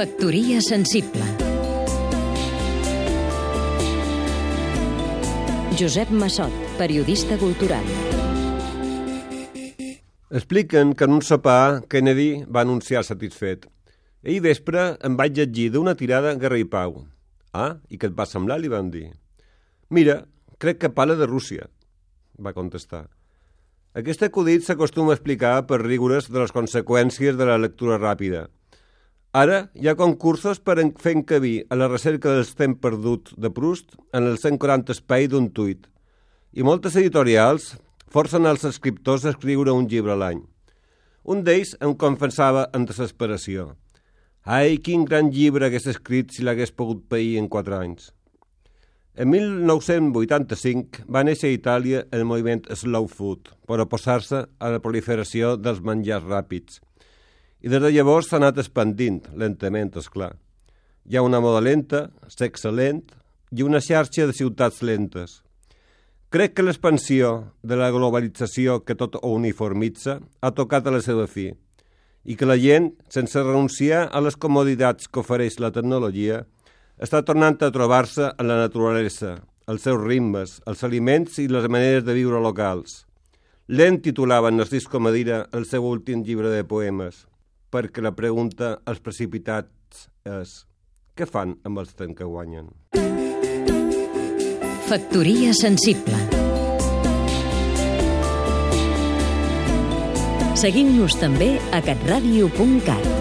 Factoria sensible Josep Massot, periodista cultural Expliquen que en un sopar Kennedy va anunciar satisfet. Ahir vespre em vaig llegir d'una tirada Guerra i Pau. Ah, i què et va semblar? li van dir. Mira, crec que parla de Rússia, va contestar. Aquest acudit s'acostuma a explicar per rigores de les conseqüències de la lectura ràpida. Ara hi ha concursos per fer encabir a la recerca del temps perdut de Proust en el 140 espai d'un tuit. I moltes editorials forcen els escriptors a escriure un llibre a l'any. Un d'ells em confessava en desesperació. Ai, quin gran llibre hagués escrit si l'hagués pogut pair en quatre anys. En 1985 va néixer a Itàlia el moviment Slow Food per oposar-se a la proliferació dels menjars ràpids. I des de llavors s'ha anat expandint, lentament, és clar. Hi ha una moda lenta, sexe lent i una xarxa de ciutats lentes. Crec que l'expansió de la globalització que tot ho uniformitza ha tocat a la seva fi i que la gent, sense renunciar a les comoditats que ofereix la tecnologia, està tornant a trobar-se en la naturalesa, els seus ritmes, els aliments i les maneres de viure locals. Lent titulava Narcís Comadira el seu últim llibre de poemes, perquè la pregunta als precipitats és què fan amb els temps que guanyen? Factoria sensible Seguim-nos també a catradio.cat